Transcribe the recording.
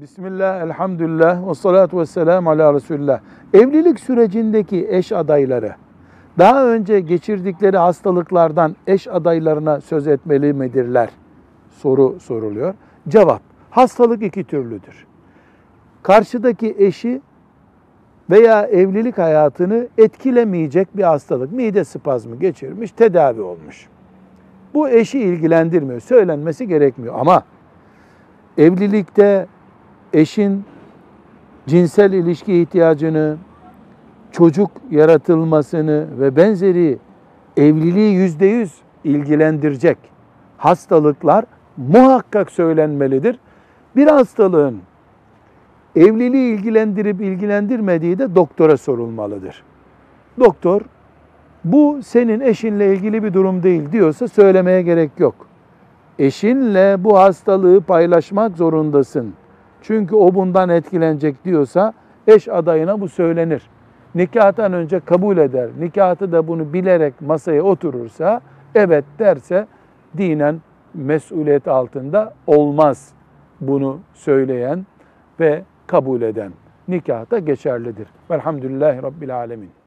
Bismillah, elhamdülillah, ve salatu ve selamu ala Resulullah. Evlilik sürecindeki eş adayları, daha önce geçirdikleri hastalıklardan eş adaylarına söz etmeli midirler? Soru soruluyor. Cevap, hastalık iki türlüdür. Karşıdaki eşi veya evlilik hayatını etkilemeyecek bir hastalık, mide spazmı geçirmiş, tedavi olmuş. Bu eşi ilgilendirmiyor, söylenmesi gerekmiyor ama evlilikte eşin cinsel ilişki ihtiyacını, çocuk yaratılmasını ve benzeri evliliği yüzde yüz ilgilendirecek hastalıklar muhakkak söylenmelidir. Bir hastalığın evliliği ilgilendirip ilgilendirmediği de doktora sorulmalıdır. Doktor bu senin eşinle ilgili bir durum değil diyorsa söylemeye gerek yok. Eşinle bu hastalığı paylaşmak zorundasın. Çünkü o bundan etkilenecek diyorsa eş adayına bu söylenir. Nikahtan önce kabul eder. Nikahı da bunu bilerek masaya oturursa evet derse dinen mesuliyet altında olmaz bunu söyleyen ve kabul eden. Nikah da geçerlidir. Velhamdülillahi Rabbil Alemin.